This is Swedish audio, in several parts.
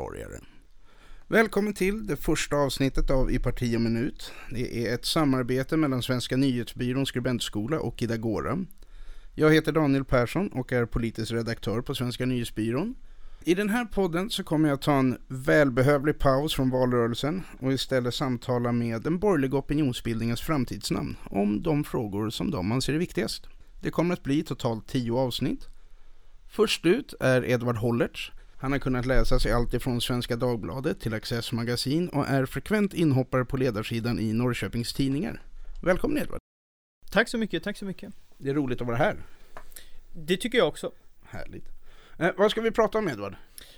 medborgare. Välkommen till det första avsnittet av I parti och minut. Det är ett samarbete mellan Svenska nyhetsbyrån skribentskola och Idagora. Jag heter Daniel Persson och är politisk redaktör på Svenska nyhetsbyrån. I den här podden så kommer jag ta en välbehövlig paus från valrörelsen och istället samtala med den borgerliga opinionsbildningens framtidsnamn om de frågor som de anser är viktigast. Det kommer att bli totalt tio avsnitt. Först ut är Edvard Hollertz. Han har kunnat läsas i allt ifrån Svenska Dagbladet till Access Magasin och är frekvent inhoppare på ledarsidan i Norrköpings Tidningar. Välkommen Edvard! Tack så mycket, tack så mycket. Det är roligt att vara här. Det tycker jag också. Härligt. Eh, vad ska vi prata om Edvard?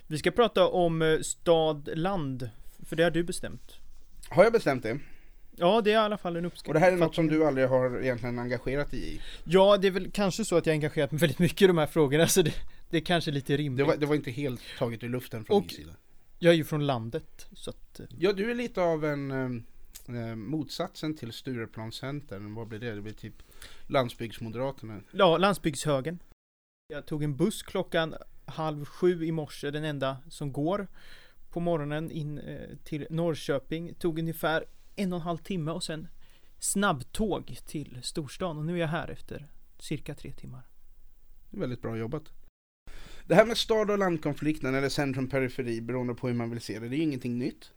Vi ska prata om eh, stad, land. För det har du bestämt. Har jag bestämt det? Ja, det är i alla fall en uppskattning. Och det här är något som du aldrig har egentligen engagerat dig i? Ja, det är väl kanske så att jag engagerat mig väldigt mycket i de här frågorna, så det, det är kanske lite rimligt. Det var, det var inte helt taget ur luften från Och- min sida. Jag är ju från landet, så att... eh, Ja, du är lite av en eh, eh, motsatsen till Stureplanscentern. Vad blir det? Det blir typ Landsbygdsmoderaterna. Ja, landsbygdshögen. Jag tog en buss klockan halv sju i morse, den enda som går på morgonen in eh, till Norrköping. Tog ungefär en och en halv timme och sen snabbtåg till storstan. Och nu är jag här efter cirka tre timmar. Väldigt bra jobbat. Det här med stad och landkonflikten eller centrum-periferi beroende på hur man vill se det, det är ju ingenting nytt.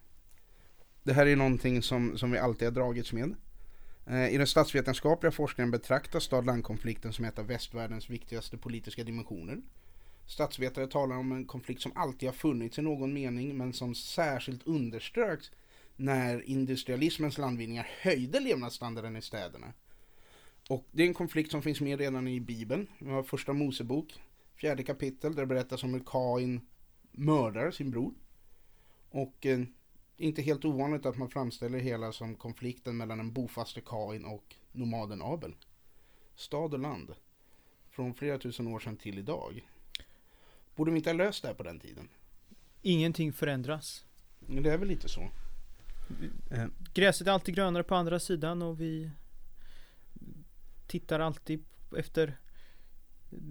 Det här är någonting som, som vi alltid har dragits med. Eh, I den statsvetenskapliga forskningen betraktas stad-landkonflikten som ett av västvärldens viktigaste politiska dimensioner. Statsvetare talar om en konflikt som alltid har funnits i någon mening men som särskilt underströks när industrialismens landvinningar höjde levnadsstandarden i städerna. Och det är en konflikt som finns med redan i Bibeln. Vi har första Mosebok, fjärde kapitel, där det berättas om hur Kain mördar sin bror. Och eh, det är inte helt ovanligt att man framställer hela som konflikten mellan den bofaste Kain och nomaden Abel. Stad och land. Från flera tusen år sedan till idag. Borde vi inte ha löst det här på den tiden? Ingenting förändras. Men det är väl lite så. Eh, Gräset är alltid grönare på andra sidan och vi tittar alltid efter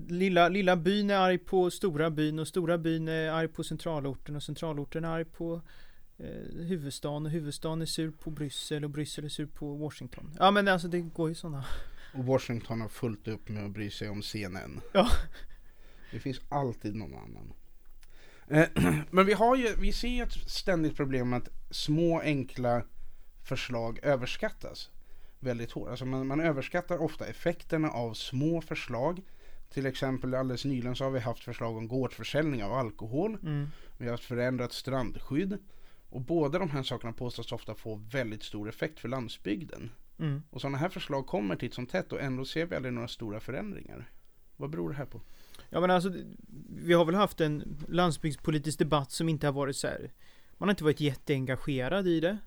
Lilla, lilla byn är arg på stora byn och stora byn är arg på centralorten och centralorten är arg på eh, huvudstaden och huvudstaden är sur på Bryssel och Bryssel är sur på Washington. Ja men alltså det går ju sådana. Och Washington har fullt upp med att bry sig om CNN. Ja. Det finns alltid någon annan. Eh, Men vi, har ju, vi ser ju ett ständigt problem med att små enkla förslag överskattas väldigt hårt. Alltså man, man överskattar ofta effekterna av små förslag. Till exempel alldeles nyligen så har vi haft förslag om gårdsförsäljning av alkohol. Mm. Vi har haft förändrat strandskydd. Och båda de här sakerna påstås ofta få väldigt stor effekt för landsbygden. Mm. Och sådana här förslag kommer titt som tätt och ändå ser vi aldrig några stora förändringar. Vad beror det här på? Ja men alltså, vi har väl haft en landsbygdspolitisk debatt som inte har varit så här. Man har inte varit jätteengagerad i det.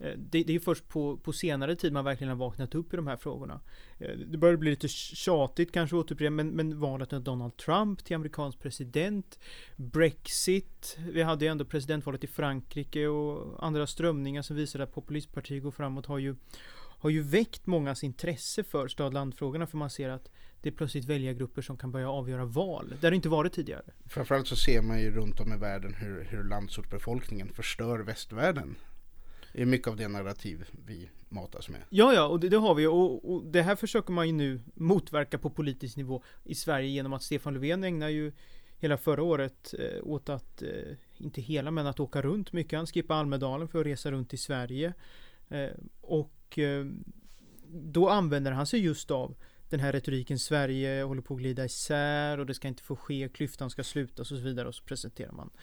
Eh, det, det är först på, på senare tid man verkligen har vaknat upp i de här frågorna. Eh, det börjar bli lite tjatigt kanske återupprepa, men, men valet av Donald Trump till amerikansk president, Brexit, vi hade ju ändå presidentvalet i Frankrike och andra strömningar som visar att populistpartier går framåt har ju har ju väckt mångas intresse för stad-landfrågorna för man ser att det är plötsligt väljargrupper som kan börja avgöra val. Det har det inte varit tidigare. Framförallt så ser man ju runt om i världen hur, hur landsortsbefolkningen förstör västvärlden. Det är mycket av det narrativ vi matas med. Ja, ja, och det, det har vi och, och det här försöker man ju nu motverka på politisk nivå i Sverige genom att Stefan Löfven ägnar ju hela förra året eh, åt att, eh, inte hela, men att åka runt mycket. Han skippar Almedalen för att resa runt i Sverige. Eh, och eh, då använder han sig just av den här retoriken Sverige håller på att glida isär och det ska inte få ske, klyftan ska slutas och så vidare och så presenterar man eh,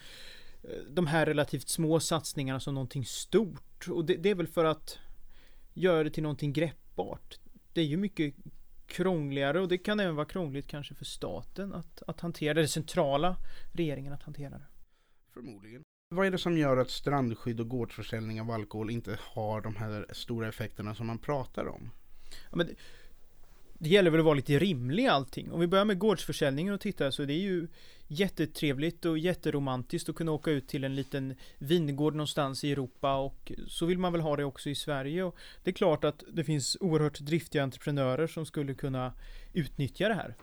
de här relativt små satsningarna som någonting stort och det, det är väl för att göra det till någonting greppbart. Det är ju mycket krångligare och det kan även vara krångligt kanske för staten att, att hantera det, centrala regeringen att hantera det. Förmodligen. Vad är det som gör att strandskydd och gårdsförsäljning av alkohol inte har de här stora effekterna som man pratar om? Ja, men det, det gäller väl att vara lite rimlig allting. Om vi börjar med gårdsförsäljningen och tittar så det är ju jättetrevligt och jätteromantiskt att kunna åka ut till en liten vingård någonstans i Europa och så vill man väl ha det också i Sverige. Och det är klart att det finns oerhört driftiga entreprenörer som skulle kunna utnyttja det här.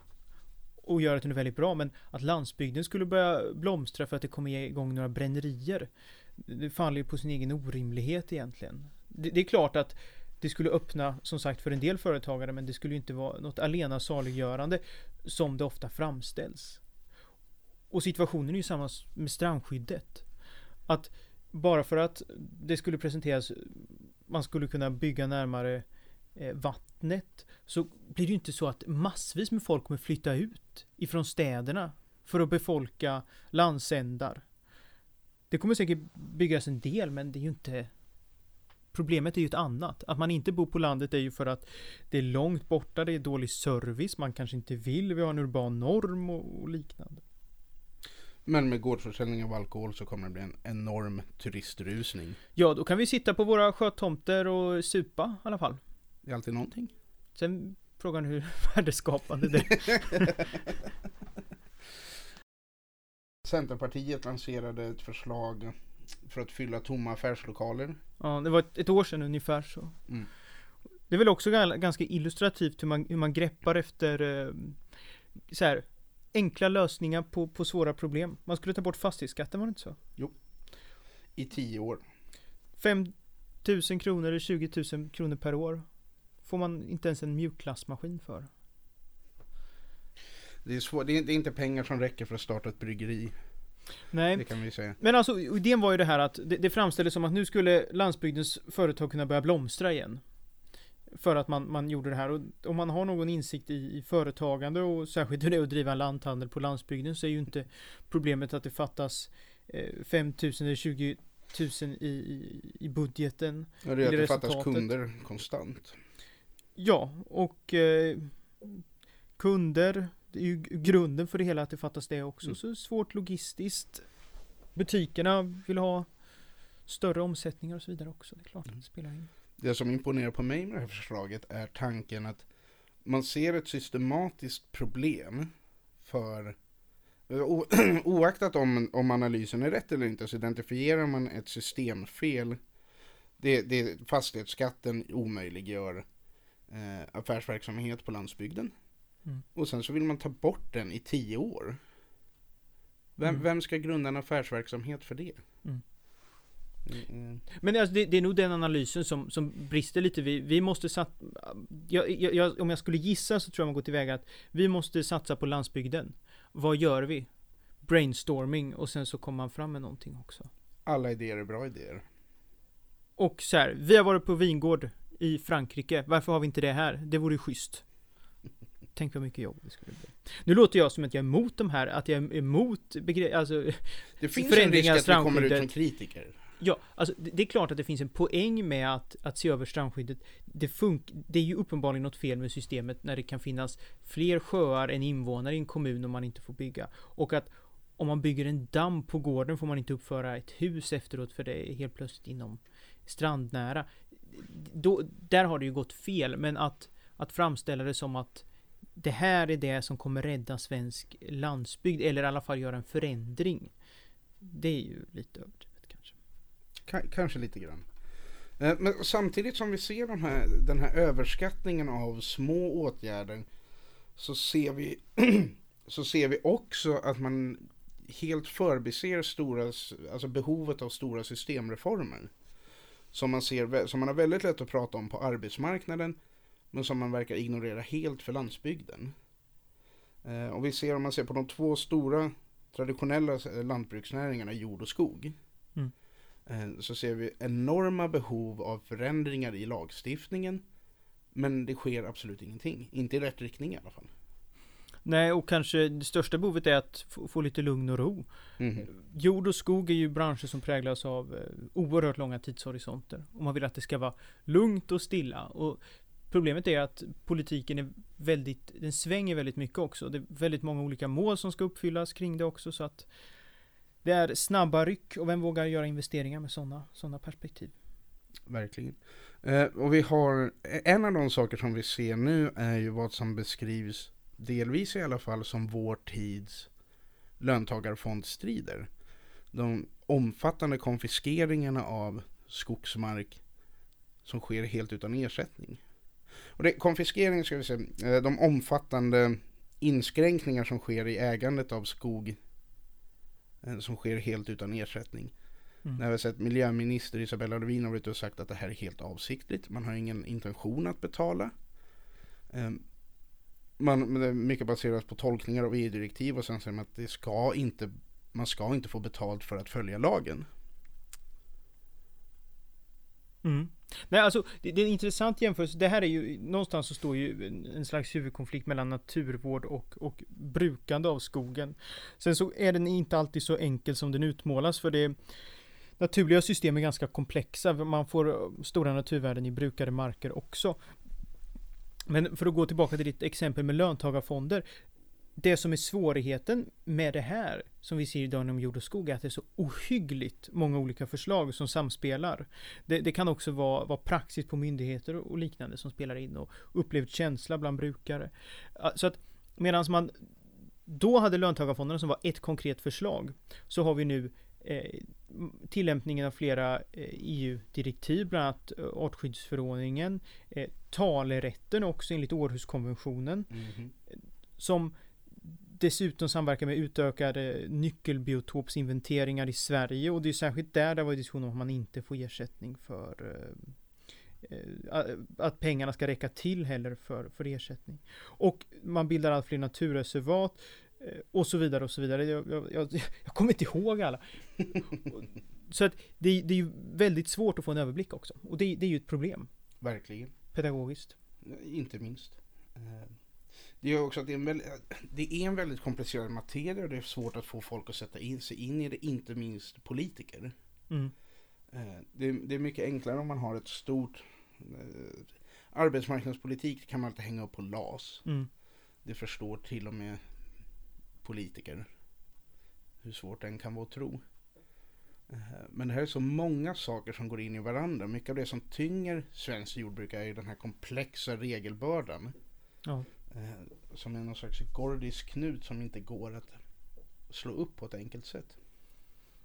och göra det till något väldigt bra, men att landsbygden skulle börja blomstra för att det kommer igång några brännerier. Det faller ju på sin egen orimlighet egentligen. Det, det är klart att det skulle öppna, som sagt, för en del företagare, men det skulle ju inte vara något alena saliggörande som det ofta framställs. Och situationen är ju samma med strandskyddet. Att bara för att det skulle presenteras, man skulle kunna bygga närmare eh, vattnet, så blir det ju inte så att massvis med folk kommer flytta ut ifrån städerna för att befolka landsändar. Det kommer säkert byggas en del, men det är ju inte Problemet är ju ett annat. Att man inte bor på landet är ju för att det är långt borta, det är dålig service, man kanske inte vill, vi har en urban norm och, och liknande. Men med gårdsförsäljning av alkohol så kommer det bli en enorm turistrusning. Ja, då kan vi sitta på våra sjötomter och supa i alla fall. Det är alltid någonting. Sen frågan hur värdeskapande det är. Centerpartiet lanserade ett förslag för att fylla tomma affärslokaler. Ja, det var ett, ett år sedan ungefär så. Mm. Det är väl också ganska illustrativt hur man, hur man greppar efter eh, så här, enkla lösningar på, på svåra problem. Man skulle ta bort fastighetsskatten, var det inte så? Jo. I tio år. 5 000 kronor eller 20 000 kronor per år. Får man inte ens en mjukglassmaskin för. Det är, svår, det, är, inte pengar som räcker för att starta ett bryggeri. Nej. Det kan vi säga. Men alltså idén var ju det här att det, det framställdes som att nu skulle landsbygdens företag kunna börja blomstra igen. För att man, man gjorde det här och om man har någon insikt i, i företagande och särskilt hur det är att driva en lanthandel på landsbygden så är ju inte problemet att det fattas eh, 5 000 eller 20 000 i, i, i budgeten. Ja, det är att det fattas kunder konstant. Ja, och eh, kunder, det är ju grunden för det hela att det fattas det också. Mm. Så svårt logistiskt. Butikerna vill ha större omsättningar och så vidare också. Det är klart mm. det spelar in. Det som imponerar på mig med det här förslaget är tanken att man ser ett systematiskt problem för oaktat om, om analysen är rätt eller inte så identifierar man ett systemfel. Det, det, fastighetsskatten omöjliggör eh, affärsverksamhet på landsbygden. Mm. Och sen så vill man ta bort den i tio år. Vem, mm. vem ska grunda en affärsverksamhet för det? Mm. Mm. Men alltså det, det, är nog den analysen som, som brister lite. Vi, vi måste satsa... Om jag skulle gissa så tror jag man går tillväga att vi måste satsa på landsbygden. Vad gör vi? Brainstorming och sen så kommer man fram med någonting också. Alla idéer är bra idéer. Och så här, vi har varit på vingård i Frankrike. Varför har vi inte det här? Det vore ju schysst. Tänk vad mycket jobb det skulle bli. Nu låter jag som att jag är emot de här, att jag är emot begrepp, alltså Det finns en risk att vi kommer ut som kritiker. Ja, alltså det är klart att det finns en poäng med att, att se över strandskyddet. Det, funk det är ju uppenbarligen något fel med systemet när det kan finnas fler sjöar än invånare i en kommun om man inte får bygga. Och att om man bygger en damm på gården får man inte uppföra ett hus efteråt för det är helt plötsligt inom strandnära. Då, där har det ju gått fel, men att, att framställa det som att det här är det som kommer rädda svensk landsbygd, eller i alla fall göra en förändring. Det är ju lite överdrivet. K kanske lite grann. Eh, men samtidigt som vi ser de här, den här överskattningen av små åtgärder så ser vi, så ser vi också att man helt förbiser stora, alltså behovet av stora systemreformer. Som man, ser, som man har väldigt lätt att prata om på arbetsmarknaden men som man verkar ignorera helt för landsbygden. Eh, och vi ser om man ser på de två stora traditionella lantbruksnäringarna, jord och skog. Eh, så ser vi enorma behov av förändringar i lagstiftningen. Men det sker absolut ingenting. Inte i rätt riktning i alla fall. Nej, och kanske det största behovet är att få, få lite lugn och ro. Mm. Jord och skog är ju branscher som präglas av eh, oerhört långa tidshorisonter. Och man vill att det ska vara lugnt och stilla. Och Problemet är att politiken är väldigt, den svänger väldigt mycket också. Det är väldigt många olika mål som ska uppfyllas kring det också så att det är snabba ryck och vem vågar göra investeringar med sådana såna perspektiv? Verkligen. Eh, och vi har, eh, en av de saker som vi ser nu är ju vad som beskrivs, delvis i alla fall, som vår tids löntagarfondstrider. De omfattande konfiskeringarna av skogsmark som sker helt utan ersättning. Och det, konfiskering ska vi säga, eh, de omfattande inskränkningar som sker i ägandet av skog som sker helt utan ersättning. Mm. När vi har sett miljöminister Isabella Lövin har varit och sagt att det här är helt avsiktligt. Man har ingen intention att betala. Um, man, mycket baserat på tolkningar av EU-direktiv och sen säger man att det ska inte, man ska inte få betalt för att följa lagen. Mm. Nej, alltså det, det, är en intressant jämförelse. Det här är ju, någonstans så står ju en, en slags huvudkonflikt mellan naturvård och, och brukande av skogen. Sen så är den inte alltid så enkel som den utmålas för det naturliga system är ganska komplexa. Man får eh, stora naturvärden i brukade marker också. Men för att gå tillbaka till ditt exempel med löntagarfonder. Det som är svårigheten med det här, som vi ser idag inom jord och skog, är att det är så ohyggligt många olika förslag som samspelar. Det, det kan också vara, vara praxis på myndigheter och liknande som spelar in och upplevd känsla bland brukare. Så att medan man då hade löntagarfonderna som var ett konkret förslag, så har vi nu eh, tillämpningen av flera EU-direktiv, eh, e bland annat eh, artskyddsförordningen, eh, talerätten också enligt Århuskonventionen, mm -hmm. som dessutom samverkar med utökade nyckelbiotopsinventeringar i Sverige och det är särskilt där det var diskussion om att man inte får ersättning för att pengarna ska räcka till heller för, för ersättning. Och man bildar allt fler naturreservat Eh, och så vidare och så vidare. Jag, jag, jag, jag kommer inte ihåg alla. så att det, det, är ju väldigt svårt att få en överblick också. Och det, det är ju ett problem. Verkligen. Pedagogiskt. Inte minst. Eh, det är också att det är, en väldigt, det är en väldigt komplicerad materia och det är svårt att få folk att sätta in sig in i det, inte minst politiker. Mm. Eh, det, det, är mycket enklare om man har ett stort arbetsmarknadspolitik kan man alltid hänga upp på LAS. Mm. Det förstår till och med politiker. Hur svårt den kan vara att tro. Eh, men det här är så många saker som går in i varandra. Mycket av det som tynger svenskt jordbruk är den här komplexa regelbördan. Ja. Eh, som är någon slags gordisk knut som inte går att slå upp på ett enkelt sätt.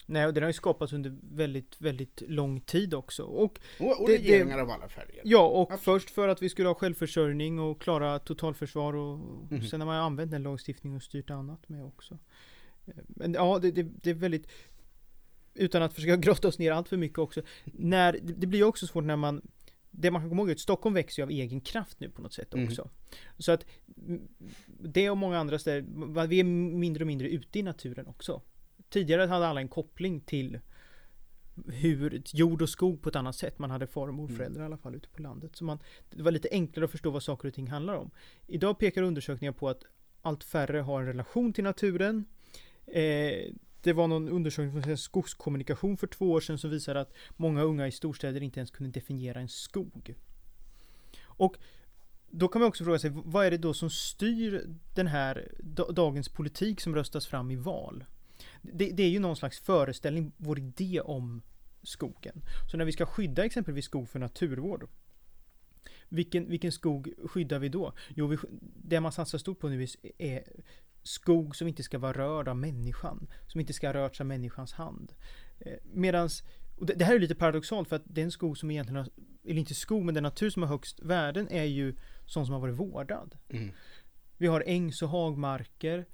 Nej, och den har ju skapats under väldigt, väldigt lång tid också. Och, och, och det, regeringar det, av alla färger. Ja, och Absolut. först för att vi skulle ha självförsörjning och klara totalförsvar och mm. sen har man använt den lagstiftningen och styrt annat med också. Men ja, det, det, det är väldigt utan att försöka grotta oss ner allt för mycket också. När, det blir ju också svårt när man det man kan komma ihåg är att Stockholm växer ju av egen kraft nu på något sätt också. Mm. Så att det och många andra ställen, vi är mindre och mindre ute i naturen också. Tidigare hade alla en koppling till hur jord och skog på ett annat sätt. Man hade far och morföräldrar mm. i alla fall ute på landet. Så man, det var lite enklare att förstå vad saker och ting handlar om. Idag pekar undersökningar på att allt färre har en relation till naturen. Eh, det var någon undersökning från Skogskommunikation för två år sedan som visade att många unga i storstäder inte ens kunde definiera en skog. Och då kan man också fråga sig, vad är det då som styr den här dagens politik som röstas fram i val? det, det är ju någon slags föreställning, vår idé om skogen. Så när vi ska skydda exempelvis skog för naturvård. Vilken, vilken skog skyddar vi då? Jo, vi, det man satsar stort på nu är skog som inte ska vara rörd av människan. Som inte ska ha rörts av människans hand. Eh, medans, och det, det, här är lite paradoxalt för att den skog som egentligen har, eller inte skog, men den natur som har högst värden är ju sån som har varit vårdad. Mm. Vi har ängs och hagmarker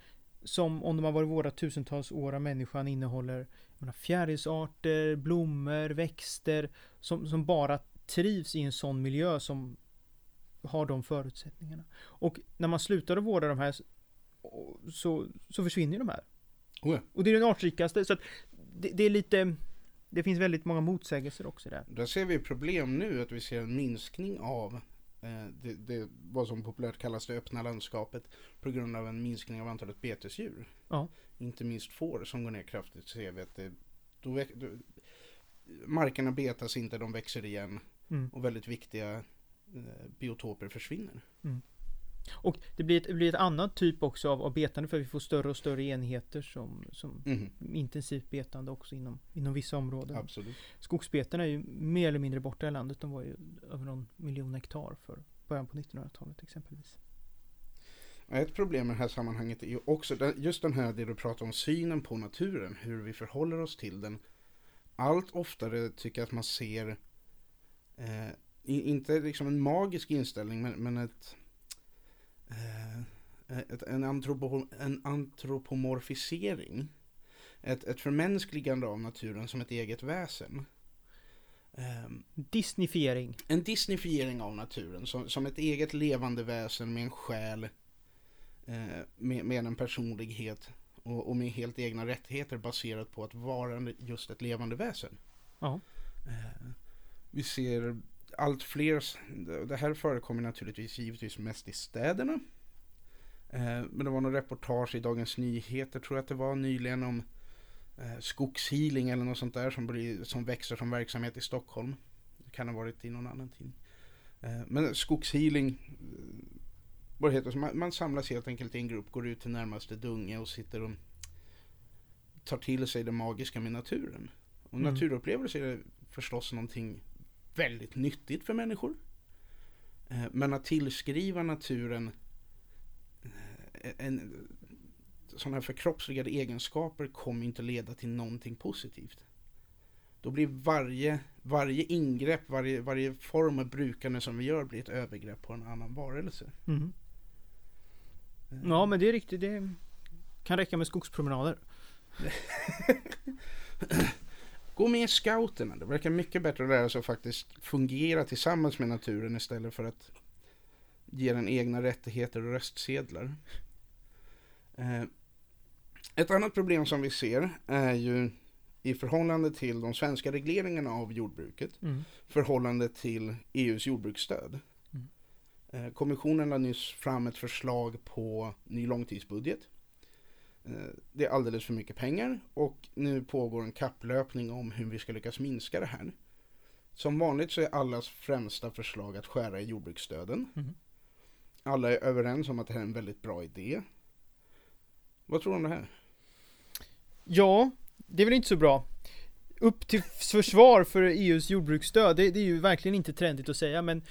som om de har varit vårda tusentals år av människan innehåller fjärilsarter, blommor, växter som, som bara trivs i en sån miljö som har de förutsättningarna. Och när man slutar att vårda de här så, så försvinner de här. Oh ja. Och det är den artrikaste. Så att det, det, är lite Det finns väldigt många motsägelser också där. Där ser vi problem nu att vi ser en minskning av Eh, det, det, vad som populärt kallas det öppna landskapet på grund av en minskning av antalet betesdjur. Ja. Inte minst får som går ner kraftigt ser vi att det, då, då, markerna betas inte, de växer igen mm. och väldigt viktiga eh, biotoper försvinner. Mm. Och det blir, ett, det blir ett annat typ också av, av betande för vi får större och större enheter som, som mm. intensivt betande också inom, inom vissa områden. Absolut. Skogsbeten är ju mer eller mindre borta i landet. De var ju över någon miljon hektar för början på 1900-talet exempelvis. Ett problem i det här sammanhanget är ju också just den här det du pratar om synen på naturen, hur vi förhåller oss till den. Allt oftare tycker jag att man ser, eh, inte liksom en magisk inställning, men, men ett, en, antropo, en antropomorfisering. Ett, ett förmänskligande av naturen som ett eget väsen. Um, Disneyfiering. En disneyfiering av naturen som, som ett eget levande väsen med en själ. Eh, med, med en personlighet och, och, med helt egna rättigheter baserat på att vara just ett levande väsen. Ja. Eh, vi ser allt fler, det här förekommer naturligtvis givetvis mest i städerna. Eh, men det var någon reportage i Dagens Nyheter tror jag att det var nyligen om eh, skogshealing eller något sånt där som, blir, som växer som verksamhet i Stockholm. Det kan ha varit i någon annan tidning. Eh, men skogshealing, vad heter det? Man, man samlas helt enkelt i en grupp, går ut till närmaste dunge och sitter och tar till sig det magiska med naturen. Och mm. naturupplevelser är förstås någonting väldigt nyttigt för människor. Men att tillskriva naturen en, sådana här förkroppsligade egenskaper kommer inte leda till någonting positivt. Då blir varje, varje ingrepp, varje, varje form av brukande som vi gör blir ett övergrepp på en annan varelse. Mm. Ja men det är riktigt, det kan räcka med skogspromenader. Gå med i scouterna, det verkar mycket bättre att lära sig att faktiskt fungera tillsammans med naturen istället för att ge den egna rättigheter och röstsedlar. Eh, ett annat problem som vi ser är ju i förhållande till de svenska regleringarna av jordbruket, mm. förhållande till EUs jordbruksstöd. Mm. Eh, kommissionen lade nyss fram ett förslag på ny långtidsbudget. Det är alldeles för mycket pengar och nu pågår en kapplöpning om hur vi ska lyckas minska det här. Som vanligt så är allas främsta förslag att skära i jordbruksstöden. Mm. Alla är överens om att det här är en väldigt bra idé. Vad tror du om det här? Ja, det är väl inte så bra. Upp till försvar för EUs jordbruksstöd, det, det är ju verkligen inte trendigt att säga, men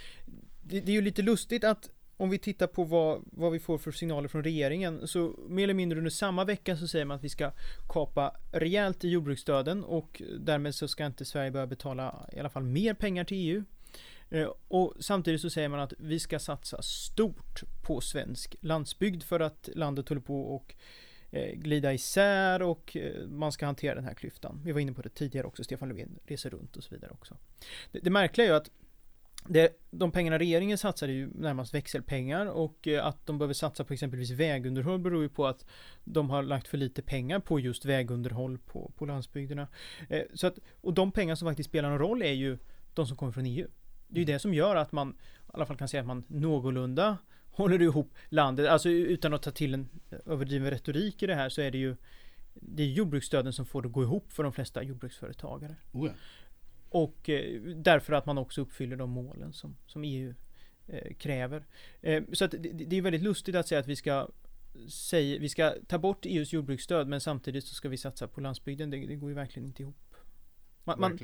det, det, är ju lite lustigt att om vi tittar på vad, vad vi får för signaler från regeringen, så mer eller mindre under samma vecka så säger man att vi ska kapa rejält i jordbruksstöden och därmed så ska inte Sverige börja betala i alla fall mer pengar till EU. Eh, och samtidigt så säger man att vi ska satsa stort på svensk landsbygd för att landet håller på och eh, glida isär och eh, man ska hantera den här klyftan. Vi var inne på det tidigare också, Stefan Löfven reser runt och så vidare också. Det, det märkliga är ju att det, de pengarna regeringen satsar är ju närmast växelpengar och eh, att de behöver satsa på exempelvis vägunderhåll beror ju på att de har lagt för lite pengar på just vägunderhåll på, på landsbygderna. Eh, så att, och de pengar som faktiskt spelar någon roll är ju de som kommer från EU. Det är ju det som gör att man i alla fall kan säga att man någorlunda håller ihop landet. Alltså utan att ta till en överdriven retorik i det här så är det ju Det är jordbruksstöden som får det att gå ihop för de flesta jordbruksföretagare. Oh ja. Och eh, därför att man också uppfyller de målen som, som EU eh, kräver. Eh, så det, det, är väldigt lustigt att säga att vi ska säga, vi ska ta bort EUs jordbruksstöd men samtidigt så ska vi satsa på landsbygden. Det, det går ju verkligen inte ihop. Man, man,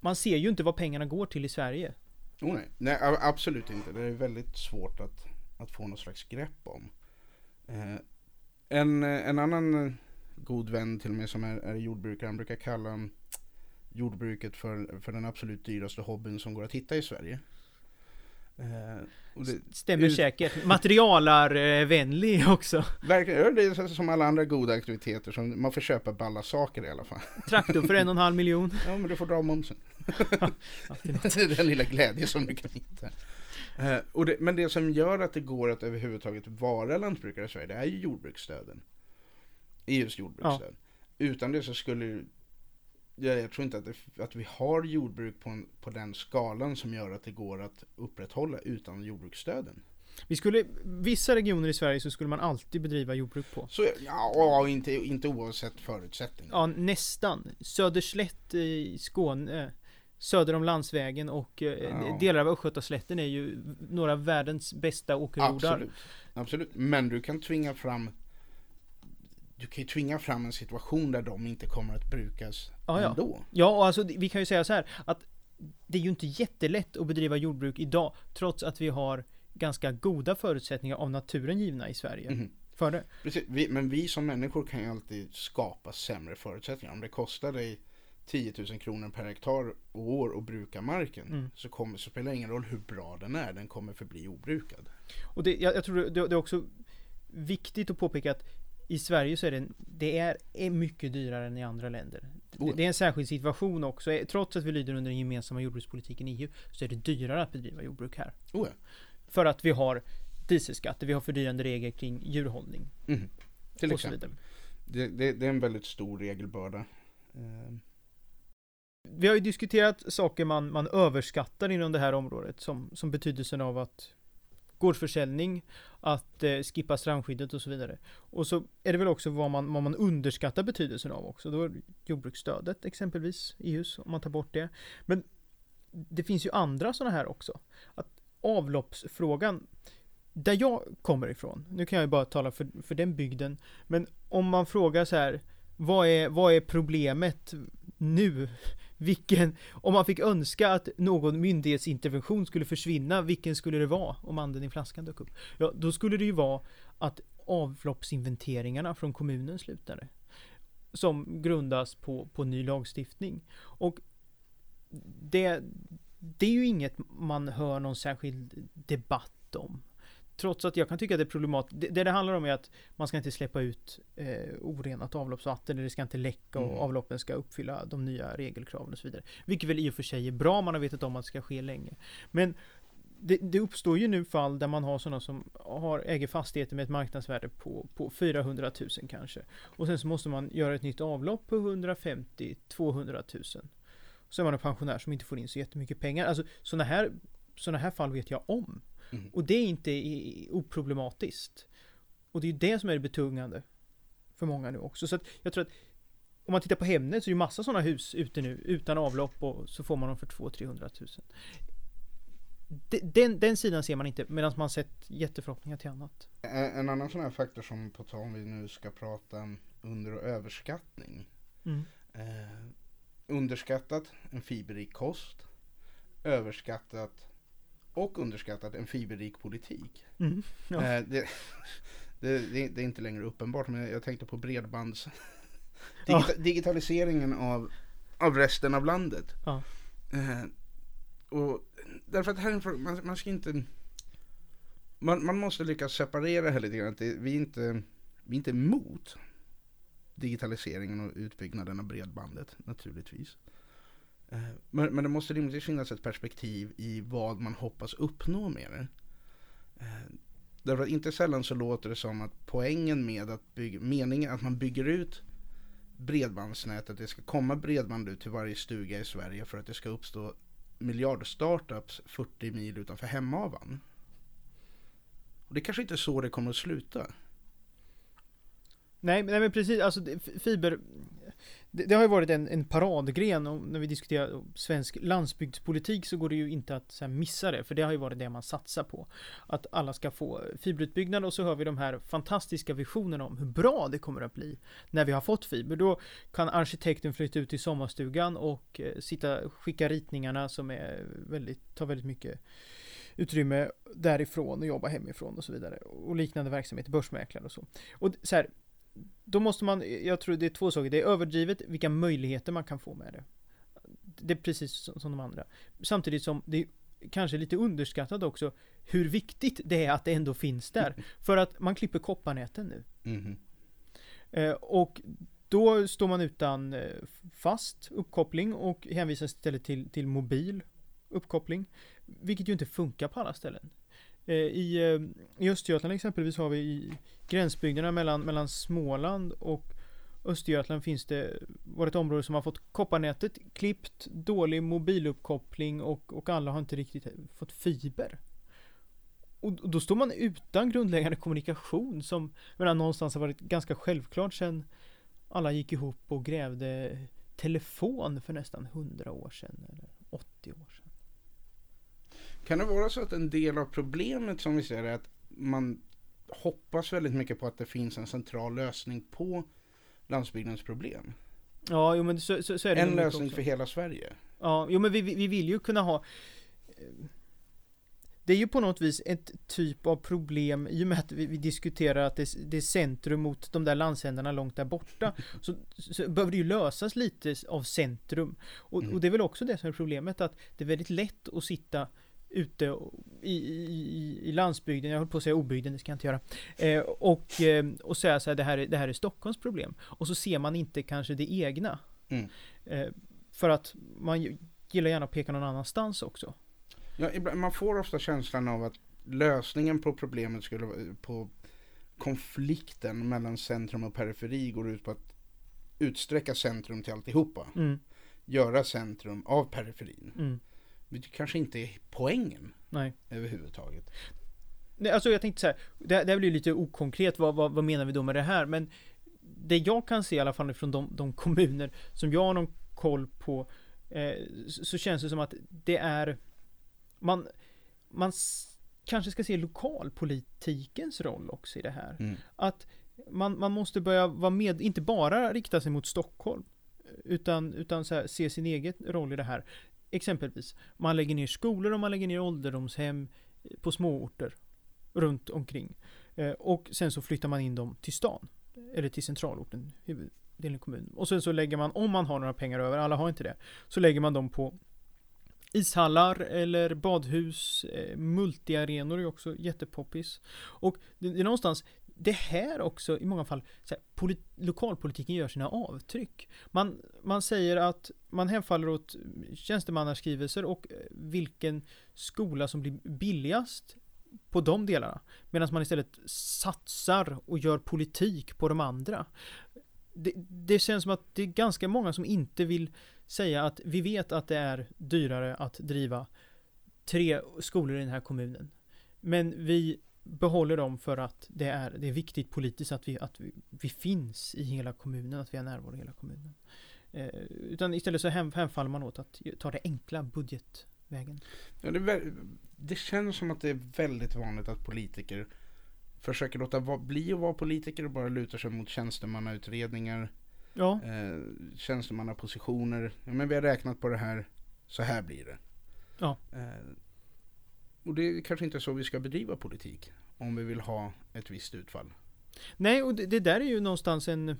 man, ser ju inte vad pengarna går till i Sverige. Oh, nej. nej, absolut inte. Det är väldigt svårt att att få något slags grepp om. Eh, en, en annan god vän till mig som är, är jordbrukare, han brukar kalla jordbruket för, för den absolut dyraste hobbyn som går att hitta i Sverige. Eh, det, Stämmer ut... säkert. Materialarvänlig också. Verkligen, det är som alla andra goda aktiviteter. Som man får köpa balla saker i alla fall. Traktor för en och en halv miljon. Ja, men du får dra momsen. det är den lilla glädje som du kan hitta. Eh, det, men det som gör att det går att överhuvudtaget vara lantbrukare i Sverige, det är ju jordbruksstöden. EUs jordbruksstöd. Ja. Utan det så skulle jag, jag tror inte att, det, att vi har jordbruk på, en, på den skalan som gör att det går att upprätthålla utan jordbruksstöden. Vi skulle, vissa regioner i Sverige så skulle man alltid bedriva jordbruk på. Så, ja, inte, inte oavsett förutsättningar. Ja, nästan. Söderslätt i Skåne söder om landsvägen och eh, ja. delar av Östgötaslätten är ju några av världens bästa åkerjordar. Absolut. Absolut, men du kan tvinga fram du kan ju tvinga fram en situation där de inte kommer att brukas ja, ja. ändå. Ja, och alltså vi kan ju säga så här att det är ju inte jättelätt att bedriva jordbruk idag trots att vi har ganska goda förutsättningar av naturen givna i Sverige. Mm. För det. Precis, vi, men vi som människor kan ju alltid skapa sämre förutsättningar. Om det kostar dig 10 000 kronor per hektar och år och bruka marken mm. så, kommer, så spelar det ingen roll hur bra den är, den kommer förbli obrukad. Och det, jag, jag tror det, det är också viktigt att påpeka att i Sverige så är det, det är, är mycket dyrare än i andra länder. Oh. Det är en särskild situation också. Eh, Trots att vi lyder under den gemensamma jordbrukspolitiken i EU så är det dyrare att bedriva jordbruk här. Oh. För att vi har dieselskatter, vi har fördyrande regler kring djurhållning Mhm. Till och så vidare. Det, det, det är en väldigt stor regelbörda. Eh, Vi har ju diskuterat saker man, man överskattar inom det här området som, som betydelsen av att gårdsförsäljning, att eh, skippa strandskyddet och så vidare. Och så är det väl också vad man, vad man underskattar betydelsen av också. Då är det jordbruksstödet exempelvis, EUs, om man tar bort det. Men det finns ju andra sådana här också. Att avloppsfrågan, där jag kommer ifrån, nu kan jag ju bara tala för, för den bygden, men om man frågar så här, vad är, vad är problemet nu? Vilken, om man fick önska att någon myndighetsintervention skulle försvinna, vilken skulle det vara om anden i flaskan dök upp? Ja, då skulle det ju vara att avloppsinventeringarna från kommunen slutade. Som grundas på, på ny lagstiftning. Och det, det är ju inget man hör någon särskild debatt om. Trots att jag kan tycka att det är problematiskt. Det, det det handlar om är att man ska inte släppa ut eh, orenat avloppsvatten, det ska inte läcka och Mm. avloppen ska uppfylla de nya regelkraven och så vidare. Vilket väl i och för sig är bra, man har vetat om att det ska ske länge. Men det, det uppstår ju nu fall där man har sådana som har, äger fastigheter med ett marknadsvärde på, på 400 000 kanske. Och sen så måste man göra ett nytt avlopp på 150-200 000. Så är man en pensionär som inte får in så jättemycket pengar. Alltså sådana här, såna här fall vet jag om. Mm. Och det är inte i- oproblematiskt. Och det är ju det som är det betungande för många nu också. Så att jag tror att om man tittar på Hemnet så är det ju massa sådana hus ute nu utan avlopp och så får man dem för 200-300 000. De- Den, den sidan ser man inte medan man sett jätteförhoppningar till annat. En en annan sån här faktor som på tal om vi nu ska prata under och överskattning. Mm. Eh, underskattat en fiberrik kost. Överskattat och underskattat en fiberrik politik. Mm. Ja. Eh, det, det, det, det är inte längre uppenbart men jag tänkte på bredbands... Ja. Digita, Digitaliseringen av, av resten av landet. Ja. Eh, och därför att här är en man, man ska inte... Man, man måste lyckas separera här lite grann. Att vi, är inte, vi är inte emot digitaliseringen och utbyggnaden av bredbandet naturligtvis. Eh, men, men det måste rimligtvis finnas ett perspektiv i vad man hoppas uppnå med det. Eh, därför att inte sällan så låter det som att poängen med att bygga, meningen att man bygger ut bredbandsnätet, det ska komma bredband ut till varje stuga i Sverige för att det ska uppstå miljardstartups 40 mil utanför Hemavan. Och det är kanske inte är så det kommer att sluta. Nej, men- nej men precis, alltså fiber det, det har ju varit en, en paradgren och när vi diskuterar svensk landsbygdspolitik så går det ju inte att så här, missa det, för det har ju varit det man satsar på. Att alla ska få fiberutbyggnad och så hör vi de här fantastiska visionerna om hur bra det kommer att bli när vi har fått fiber. Då kan arkitekten flytta ut till sommarstugan och eh, sitta, skicka ritningarna som är väldigt, tar väldigt mycket utrymme därifrån och jobba hemifrån och så vidare. Och liknande verksamhet, börsmäklare och så. Och så här, då måste man, jag tror det är två saker. Det är överdrivet vilka möjligheter man kan få med det. Det är precis som som de andra. Samtidigt som det är kanske lite underskattat också hur viktigt det är att det ändå finns där. För att man klipper kopparnäten nu. Eh, och då står man utan eh, fast uppkoppling och hänvisas istället till, till mobil uppkoppling. Vilket ju inte funkar på alla ställen. Eh, I, eh, I Östergötland exempelvis har vi i gränsbygderna mellan, mellan Småland och Östergötland finns det varit ett område som har fått kopparnätet klippt, dålig mobiluppkoppling och, och alla har inte riktigt fått fiber. Och och då står man utan grundläggande kommunikation som medan någonstans har varit ganska självklart sedan alla gick ihop och grävde telefon för nästan 100 år sedan eller 80 år sedan. Kan det vara så att en del av problemet som vi ser är att man hoppas väldigt mycket på att det finns en central lösning på landsbygdens problem? Ja, jo men så, så, så är det En lösning också. för hela Sverige? Ja, jo men vi, vi vi vill ju kunna ha eh, Det är ju på något vis ett typ av problem i och med att vi, vi diskuterar att det, det är centrum mot de där landsändarna långt där borta. Så, så behöver det ju lösas lite av centrum. Och, Mm. och det är väl också det som är problemet att det är väldigt lätt att sitta ute i, i, i landsbygden, jag höll på att säga obygden, det ska jag inte göra. Eh, och, eh, och säga så här, det här, är, det här är Stockholms problem. Och så ser man inte kanske det egna. Mm. Eh, för att man gillar gärna att peka någon annanstans också. Ja, man får ofta känslan av att lösningen på problemet skulle på konflikten mellan centrum och periferi går ut på att utsträcka centrum till alltihopa. Mm. Göra centrum av periferin. Mm. Vilket kanske inte är poängen Nej. överhuvudtaget. Nej, alltså jag tänkte så här, det, det blir lite okonkret, vad, vad, vad menar vi då med det här? Men det jag kan se i alla fall från de, de kommuner som jag har någon koll på eh, så, så känns det som att det är man, man kanske ska se lokalpolitikens roll också i det här. Mm. Att man, man måste börja vara med, inte bara rikta sig mot Stockholm. Utan, utan så här, se sin egen roll i det här. Exempelvis, man lägger ner skolor och man lägger ner ålderdomshem eh, på småorter runt omkring. Eh, och sen så flyttar man in dem till stan. Eller till centralorten, huvuddelen i kommunen. Och sen så lägger man, om man har några pengar över, alla har inte det, så lägger man dem på ishallar eller badhus, eh, multiarenor är också jättepoppis. Och det är någonstans det här också i många fall, så här, polit, lokalpolitiken gör sina avtryck. Man, man säger att man hemfaller åt tjänstemannaskrivelser och eh, vilken skola som blir billigast på de delarna. Medan man istället satsar och gör politik på de andra. Det, det känns som att det är ganska många som inte vill säga att vi vet att det är dyrare att driva tre skolor i den här kommunen. Men vi behåller dem för att det är, det är viktigt politiskt att vi, att vi, vi finns i hela kommunen, att vi har närvaro i hela kommunen. Eh, utan istället så hem, hemfaller man åt att ta det enkla budgetvägen. Ja, det, det känns som att det är väldigt vanligt att politiker försöker låta bli att vara politiker och bara lutar sig mot tjänstemannautredningar. Ja. Eh, tjänstemannapositioner. Ja, men vi har räknat på det här, så här blir det. Ja. Eh, och det är kanske inte så vi ska bedriva politik. Om vi vill ha ett visst utfall. Nej, och det, det där är ju någonstans en...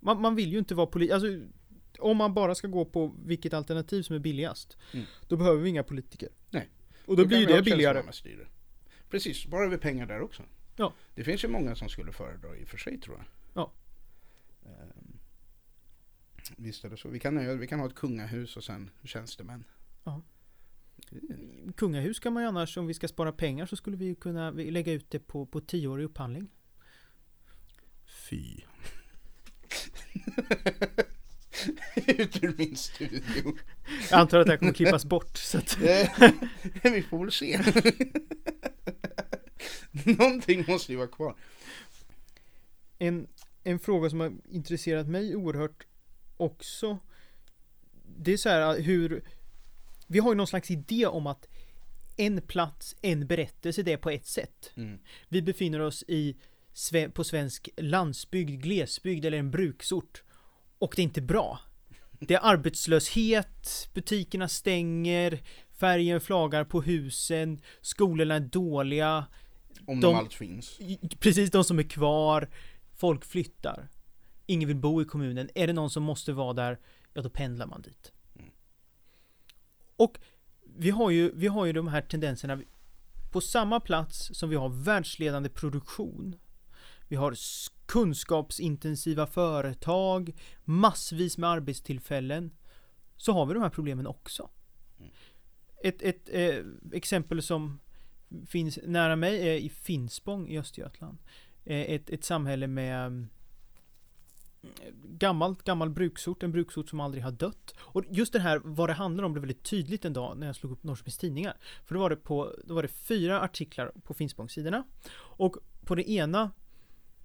Man, man vill ju inte vara politiker. Alltså, om man bara ska gå på vilket alternativ som är billigast. Mm. Då behöver vi inga politiker. Nej. Och då, Då blir ju det billigare. Precis, sparar vi pengar där också. Ja. Det finns ju många som skulle föredra i och för sig tror jag. Ja. Ehm, visst är det så. Vi kan, vi kan ha ett kungahus och sen tjänstemän. Ja. Kungahus kan man ju annars, om vi ska spara pengar så skulle vi ju kunna lägga ut det på, på tioårig upphandling. Fy. Ut ur min studio. Jag antar att det här kommer klippas bort. Så att, vi får väl se. Någonting måste ju vara kvar. en, en fråga som har intresserat mig oerhört också. Det är så här hur Vi har ju någon slags idé om att en plats, en berättelse, det är på ett sätt. Mm. Vi befinner oss i på svensk landsbygd, glesbygd eller en bruksort. Och det är inte bra. Det är arbetslöshet, butikerna stänger, färgen flagar på husen, skolorna är dåliga, Om De- de allt finns. precis de som är kvar, folk flyttar. Ingen vill bo i kommunen. Är det någon som måste vara där, ja då pendlar man dit. Och vi har ju, vi har ju de här tendenserna på samma plats som vi har världsledande produktion. Vi har kunskapsintensiva företag, massvis med arbetstillfällen. Så har vi de här problemen också. Ett, ett eh, exempel som finns nära mig är i Finspång i Östergötland. Eh, Ett, ett samhälle med gammalt, gammal bruksort, en bruksort som aldrig har dött. Och just det här, vad det handlar om, blev väldigt tydligt en dag när jag slog upp Norrköpings Tidningar. För då var det, på, då var det fyra artiklar på Finspångssidorna. Och på det ena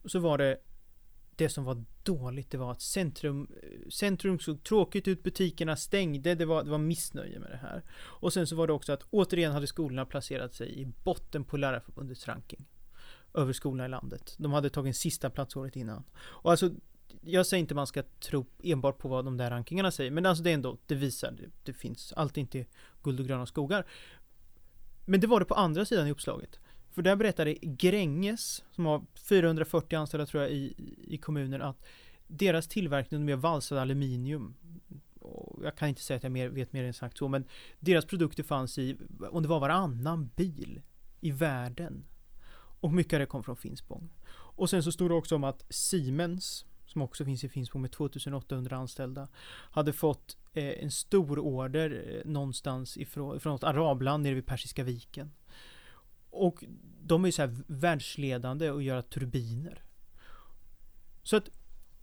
så var det det som var dåligt, det var att centrum, centrum såg tråkigt ut, butikerna stängde, det var, det var missnöje med det här. Och sen så var det också att återigen hade skolorna placerat sig i botten på Lärarförbundets ranking. Över skolorna i landet. De hade tagit en sista plats året innan. Och alltså, jag säger inte man ska tro enbart på vad de där rankingarna säger, men alltså det är ändå, det visar, det, det finns, allt är inte guld och gröna skogar. Men det var det på andra sidan i uppslaget. För där berättade Gränges, som har 440 anställda tror jag i, i kommunen, att deras tillverkning med valsad aluminium och jag kan inte säga att jag mer, vet mer än sagt så, men deras produkter fanns i, om det var varannan bil i världen. Och mycket av det kom från Finspång. Och sen så stod det också om att Siemens, som också finns i Finspång med 2800 anställda, hade fått eh, en stor order eh, någonstans ifrån, från något arabland nere vid Persiska viken. Och de är ju så här världsledande och göra turbiner. Så att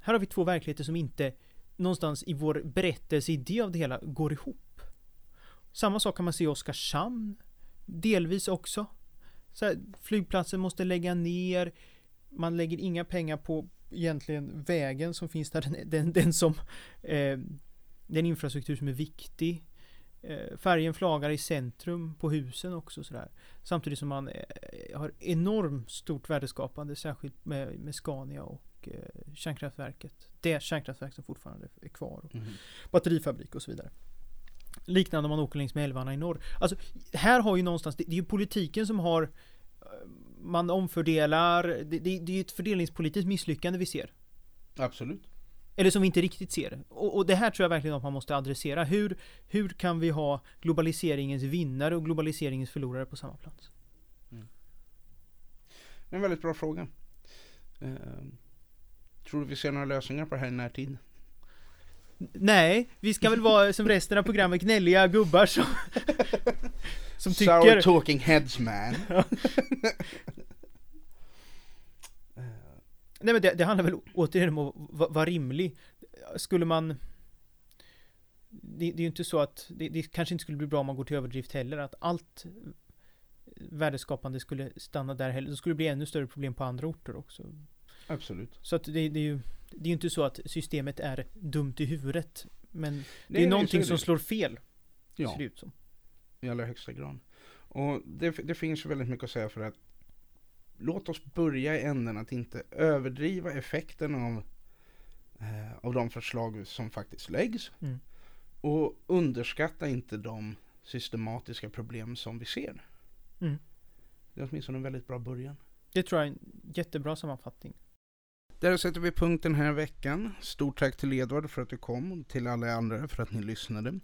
här har vi två verkligheter som inte någonstans i vår berättelseidé av det hela går ihop. Samma sak kan man se i Oskarshamn. Delvis också. Så här, flygplatsen måste lägga ner. Man lägger inga pengar på egentligen vägen som finns där. Den, den, den som eh, den infrastruktur som är viktig. Eh, färgen flagar i centrum på husen också sådär. Samtidigt som man eh, har enormt stort värdeskapande särskilt med, med Scania och eh, kärnkraftverket. Det kärnkraftverk som fortfarande är kvar. Mm. Batterifabrik och så vidare. Liknande om man åker längs med älvarna i norr. Alltså, här har ju någonstans, det, det är ju politiken som har eh, man omfördelar, det, det, det är ju ett fördelningspolitiskt misslyckande vi ser. Absolut. Eller som vi inte riktigt ser. Och, och det här tror jag verkligen att man måste adressera. Hur, hur kan vi ha globaliseringens vinnare och globaliseringens förlorare på samma plats? En väldigt bra fråga. Eh, tror du vi ser några lösningar på det här i närtid? Nej, vi ska väl vara som resten av programmet gnälliga gubbar som, som Sour tycker... talking heads man. Nej men det, det handlar väl återigen om att va- vara rimlig. Skulle man... Det, det är ju inte så att... Det, det kanske inte skulle bli bra om man går till överdrift heller. Att allt värdeskapande skulle stanna där heller. Då skulle det bli ännu större problem på andra orter också. Absolut. Så att det, det är ju... Det är ju inte så att systemet är dumt i huvudet. Men det är nej, någonting är som slår fel. Ja, Ser det ut som. I allra högsta grad. Och det, det finns väldigt mycket att säga för att låt oss börja i änden att inte överdriva effekten av, eh, av de förslag som faktiskt läggs. Mm. Och underskatta inte de systematiska problem som vi ser. Mm. Det är åtminstone en väldigt bra början. Det tror jag är en jättebra sammanfattning. Där sätter vi punkt den här veckan. Stort tack till Edvard för att du kom och till alla andra för att ni lyssnade.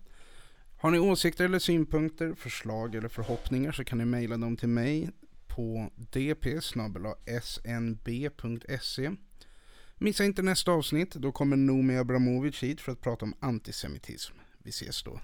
Har ni åsikter eller synpunkter, förslag eller förhoppningar så kan ni mejla dem till mig på dp.snb.se. Missa inte nästa avsnitt, då kommer Noomi Abramovic hit för att prata om antisemitism. Vi ses då.